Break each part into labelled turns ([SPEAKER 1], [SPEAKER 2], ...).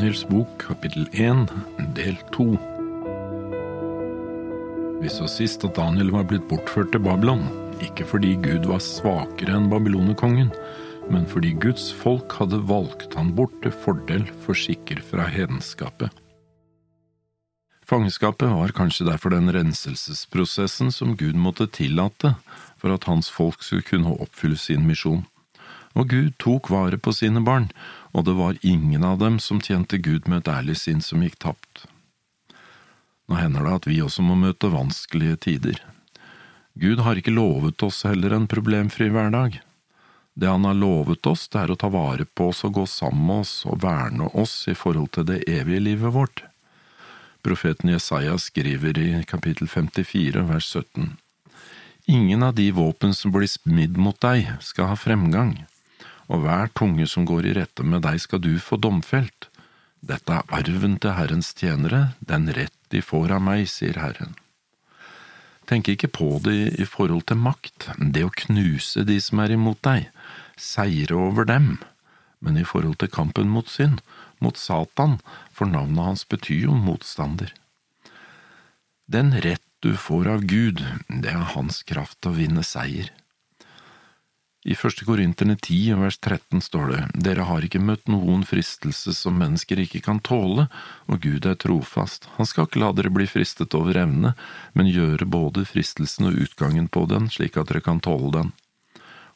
[SPEAKER 1] Daniels bok, kapittel 1, del 2 Vi så sist at Daniel var blitt bortført til Babylon, ikke fordi Gud var svakere enn babylonerkongen, men fordi Guds folk hadde valgt han bort til fordel for skikker fra hedenskapet. Fangenskapet var kanskje derfor den renselsesprosessen som Gud måtte tillate for at hans folk skulle kunne oppfylle sin misjon. Og Gud tok vare på sine barn, og det var ingen av dem som tjente Gud med et ærlig sinn som gikk tapt. Nå hender det at vi også må møte vanskelige tider. Gud har ikke lovet oss heller en problemfri hverdag. Det han har lovet oss, det er å ta vare på oss og gå sammen med oss og verne oss i forhold til det evige livet vårt. Profeten Jesaja skriver i kapittel 54 vers 17. Ingen av de våpen som blir smidd mot deg, skal ha fremgang og hver tunge som går i rette med deg skal du få domfelt. Dette er arven til Herrens tjenere, den rett de får av meg, sier Herren. Tenk ikke på det i forhold til makt, det å knuse de som er imot deg, seire over dem, men i forhold til kampen mot synd, mot Satan, for navnet hans betyr jo motstander. Den rett du får av Gud, det er hans kraft til å vinne seier. I første Korinterne 10 vers 13 står det, Dere har ikke møtt noen fristelse som mennesker ikke kan tåle, og Gud er trofast. Han skal ikke la dere bli fristet over evne, men gjøre både fristelsen og utgangen på den, slik at dere kan tåle den.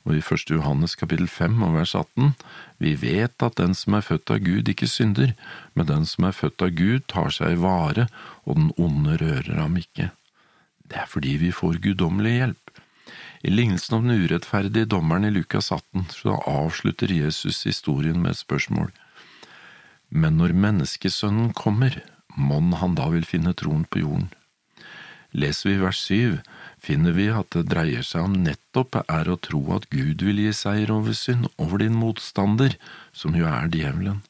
[SPEAKER 1] Og i første Johannes kapittel 5 og vers 18, Vi vet at den som er født av Gud, ikke synder, men den som er født av Gud, tar seg i vare, og den onde rører ham ikke. Det er fordi vi får guddommelig hjelp. I lignelsen om den urettferdige dommeren i Lukas 18 så avslutter Jesus historien med et spørsmål. Men når menneskesønnen kommer, mon han da vil finne troen på jorden? Leser vi vers syv, finner vi at det dreier seg om nettopp er å tro at Gud vil gi seier over synd, over din motstander, som jo er djevelen.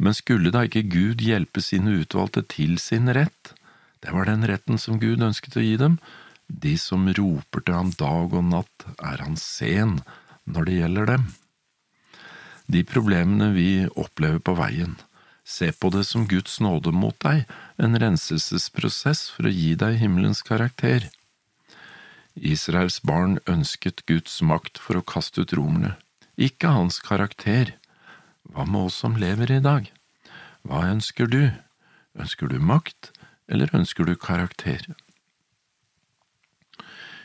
[SPEAKER 1] Men skulle da ikke Gud hjelpe sine utvalgte til sin rett? Det var den retten som Gud ønsket å gi dem, de som roper til ham dag og natt, er han sen når det gjelder dem. De problemene vi opplever på veien, se på det som Guds nåde mot deg, en renselsesprosess for å gi deg himmelens karakter. Israels barn ønsket Guds makt for å kaste ut romerne, ikke hans karakter. Hva med oss som lever i dag? Hva ønsker du? Ønsker du makt, eller ønsker du karakter?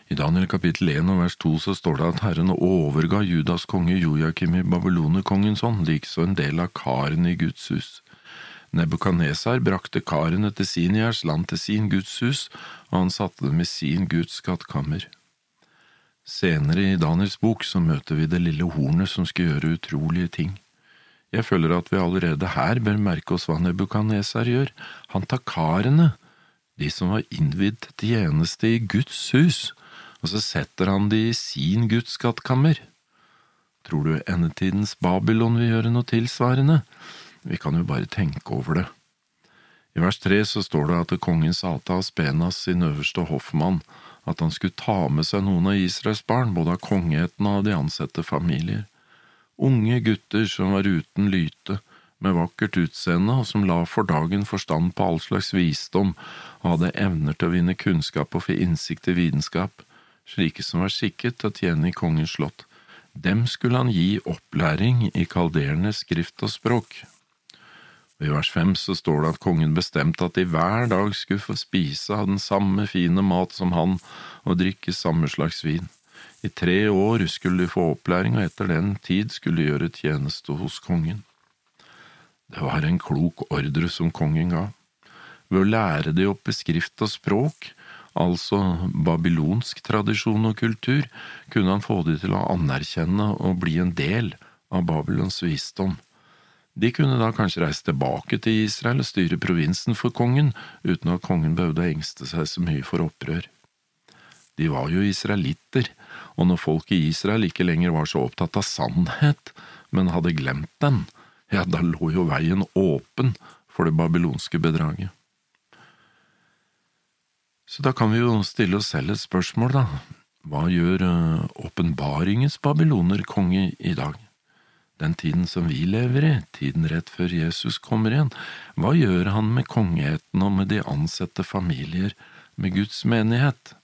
[SPEAKER 1] I Daniel kapittel 1 og vers 2 så står det at Herren overga Judas konge Jojakim i babylonerkongens hånd, likså en del av karen i Guds hus. Nebukadnesar brakte karene til Siniars land til sin Guds hus, og han satte dem i sin Guds skattkammer. Senere i Daniels bok så møter vi det lille hornet som skal gjøre utrolige ting. Jeg føler at vi allerede her bør merke oss hva Nebukadnesar gjør. Han tar karene, de som var innvidd til tjeneste i Guds hus, og så setter han de i sin Guds skattkammer. Tror du endetidens Babylon vil gjøre noe tilsvarende? Vi kan jo bare tenke over det. I vers tre så står det at kongen sa til Aspenas, sin øverste hoffmann, at han skulle ta med seg noen av Israels barn, både av kongeheten og av de ansette familier. Unge gutter som var uten lyte, med vakkert utseende og som la for dagen forstand på all slags visdom og hadde evner til å vinne kunnskap og få innsikt i vitenskap slike som var skikket til å tjene i kongens slott. Dem skulle han gi opplæring i kalderende skrift og språk. I vers fem så står det at kongen bestemte at de hver dag skulle få spise av den samme fine mat som han og drikke samme slags vin. I tre år skulle de få opplæring, og etter den tid skulle de gjøre tjeneste hos kongen. Det var en klok ordre som kongen ga. Ved å lære de opp i skrift og språk altså babylonsk tradisjon og kultur, kunne han få de til å anerkjenne og bli en del av Babylons visdom. De kunne da kanskje reise tilbake til Israel og styre provinsen for kongen, uten at kongen behøvde å engste seg så mye for opprør. De var jo israelitter, og når folk i Israel ikke lenger var så opptatt av sannhet, men hadde glemt den, ja, da lå jo veien åpen for det babylonske bedraget. Så da kan vi jo stille oss selv et spørsmål, da. Hva gjør eh, åpenbaringens babyloner konge i dag? den tiden som vi lever i, tiden rett før Jesus kommer igjen, hva gjør han med kongeheten og med de ansatte familier, med Guds menighet?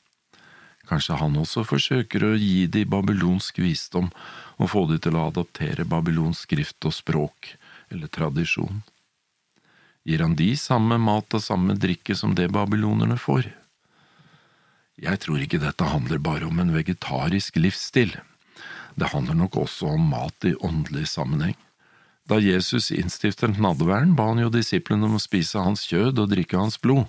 [SPEAKER 1] Kanskje han også forsøker å gi de babylonsk visdom og få de til å adoptere babylonsk skrift og språk eller tradisjon? Gir han de samme mat og samme drikke som det babylonerne får? Jeg tror ikke dette handler bare om en vegetarisk livsstil. Det handler nok også om mat i åndelig sammenheng. Da Jesus innstiftet nadværen, ba han jo disiplene om å spise hans kjød og drikke hans blod,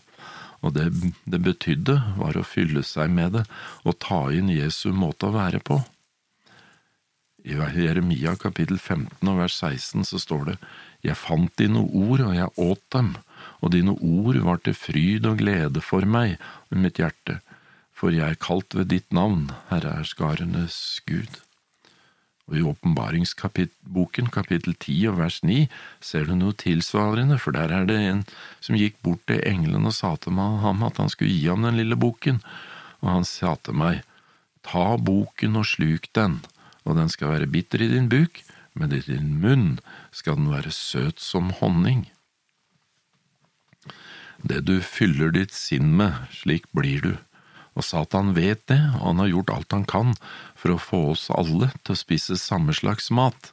[SPEAKER 1] og det det betydde, var å fylle seg med det og ta inn Jesu måte å være på. I Jeremia kapittel 15 og vers 16 så står det, Jeg fant dine ord, og jeg åt dem, og dine ord var til fryd og glede for meg og mitt hjerte, for jeg er kalt ved ditt navn, Herre er skarenes Gud. Og I åpenbaringsboken kapittel 10 og vers 9 ser du noe tilsvarende, for der er det en som gikk bort til engelen og sa til ham at han skulle gi ham den lille boken, og han sa til meg, ta boken og sluk den, og den skal være bitter i din buk, men i din munn skal den være søt som honning. Det du fyller ditt sinn med, slik blir du og Satan vet det, og han har gjort alt han kan for å få oss alle til å spise samme slags mat,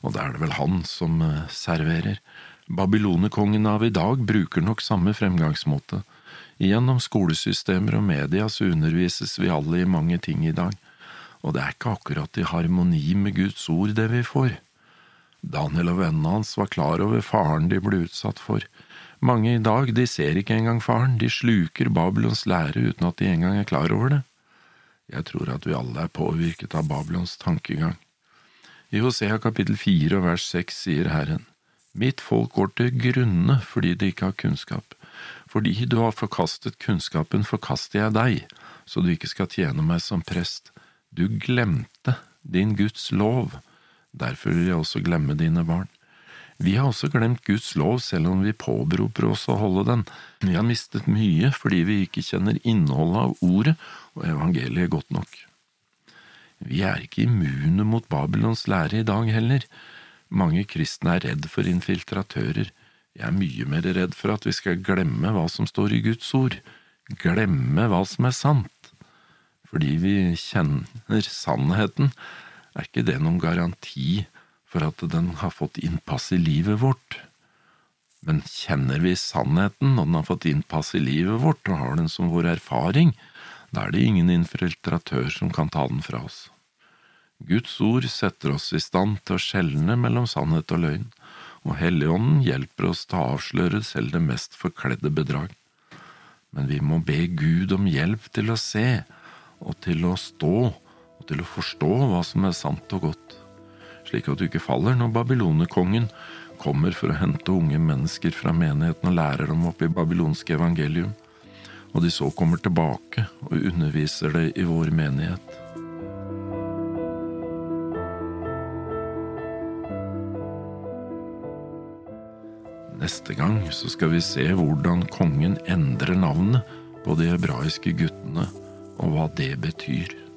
[SPEAKER 1] og det er det vel han som eh, serverer. Babylonekongen av i dag bruker nok samme fremgangsmåte. Gjennom skolesystemer og media så undervises vi alle i mange ting i dag, og det er ikke akkurat i harmoni med Guds ord det vi får. Daniel og vennene hans var klar over faren de ble utsatt for, mange i dag, de ser ikke engang faren, de sluker Babylons lære uten at de engang er klar over det. Jeg tror at vi alle er påvirket av Babylons tankegang. I Hosea kapittel fire og vers seks sier Herren, Mitt folk går til grunne fordi de ikke har kunnskap. Fordi du har forkastet kunnskapen, forkaster jeg deg, så du ikke skal tjene meg som prest. Du glemte din Guds lov, derfor vil jeg også glemme dine barn. Vi har også glemt Guds lov selv om vi påberoper oss å holde den. Vi har mistet mye fordi vi ikke kjenner innholdet av ordet og evangeliet godt nok. Vi er ikke immune mot Babylons lære i dag heller. Mange kristne er redd for infiltratører. Jeg er mye mer redd for at vi skal glemme hva som står i Guds ord, glemme hva som er sant. Fordi vi kjenner sannheten, er ikke det noen garanti for at den har fått innpass i livet vårt. Men kjenner vi sannheten, og den har fått innpass i livet vårt og har den som vår erfaring, da er det ingen infiltratør som kan ta den fra oss. Guds ord setter oss i stand til å skjelne mellom sannhet og løgn, og Helligånden hjelper oss til å avsløre selv det mest forkledde bedrag. Men vi må be Gud om hjelp til å se, og til å stå, og til å forstå hva som er sant og godt slik at du ikke faller når babylonekongen kommer for å hente unge mennesker fra menigheten og lærer dem opp i babylonske evangelium, og de så kommer tilbake og underviser det i vår menighet. Neste gang så skal vi se hvordan kongen endrer navnet på de hebraiske guttene, og hva det betyr.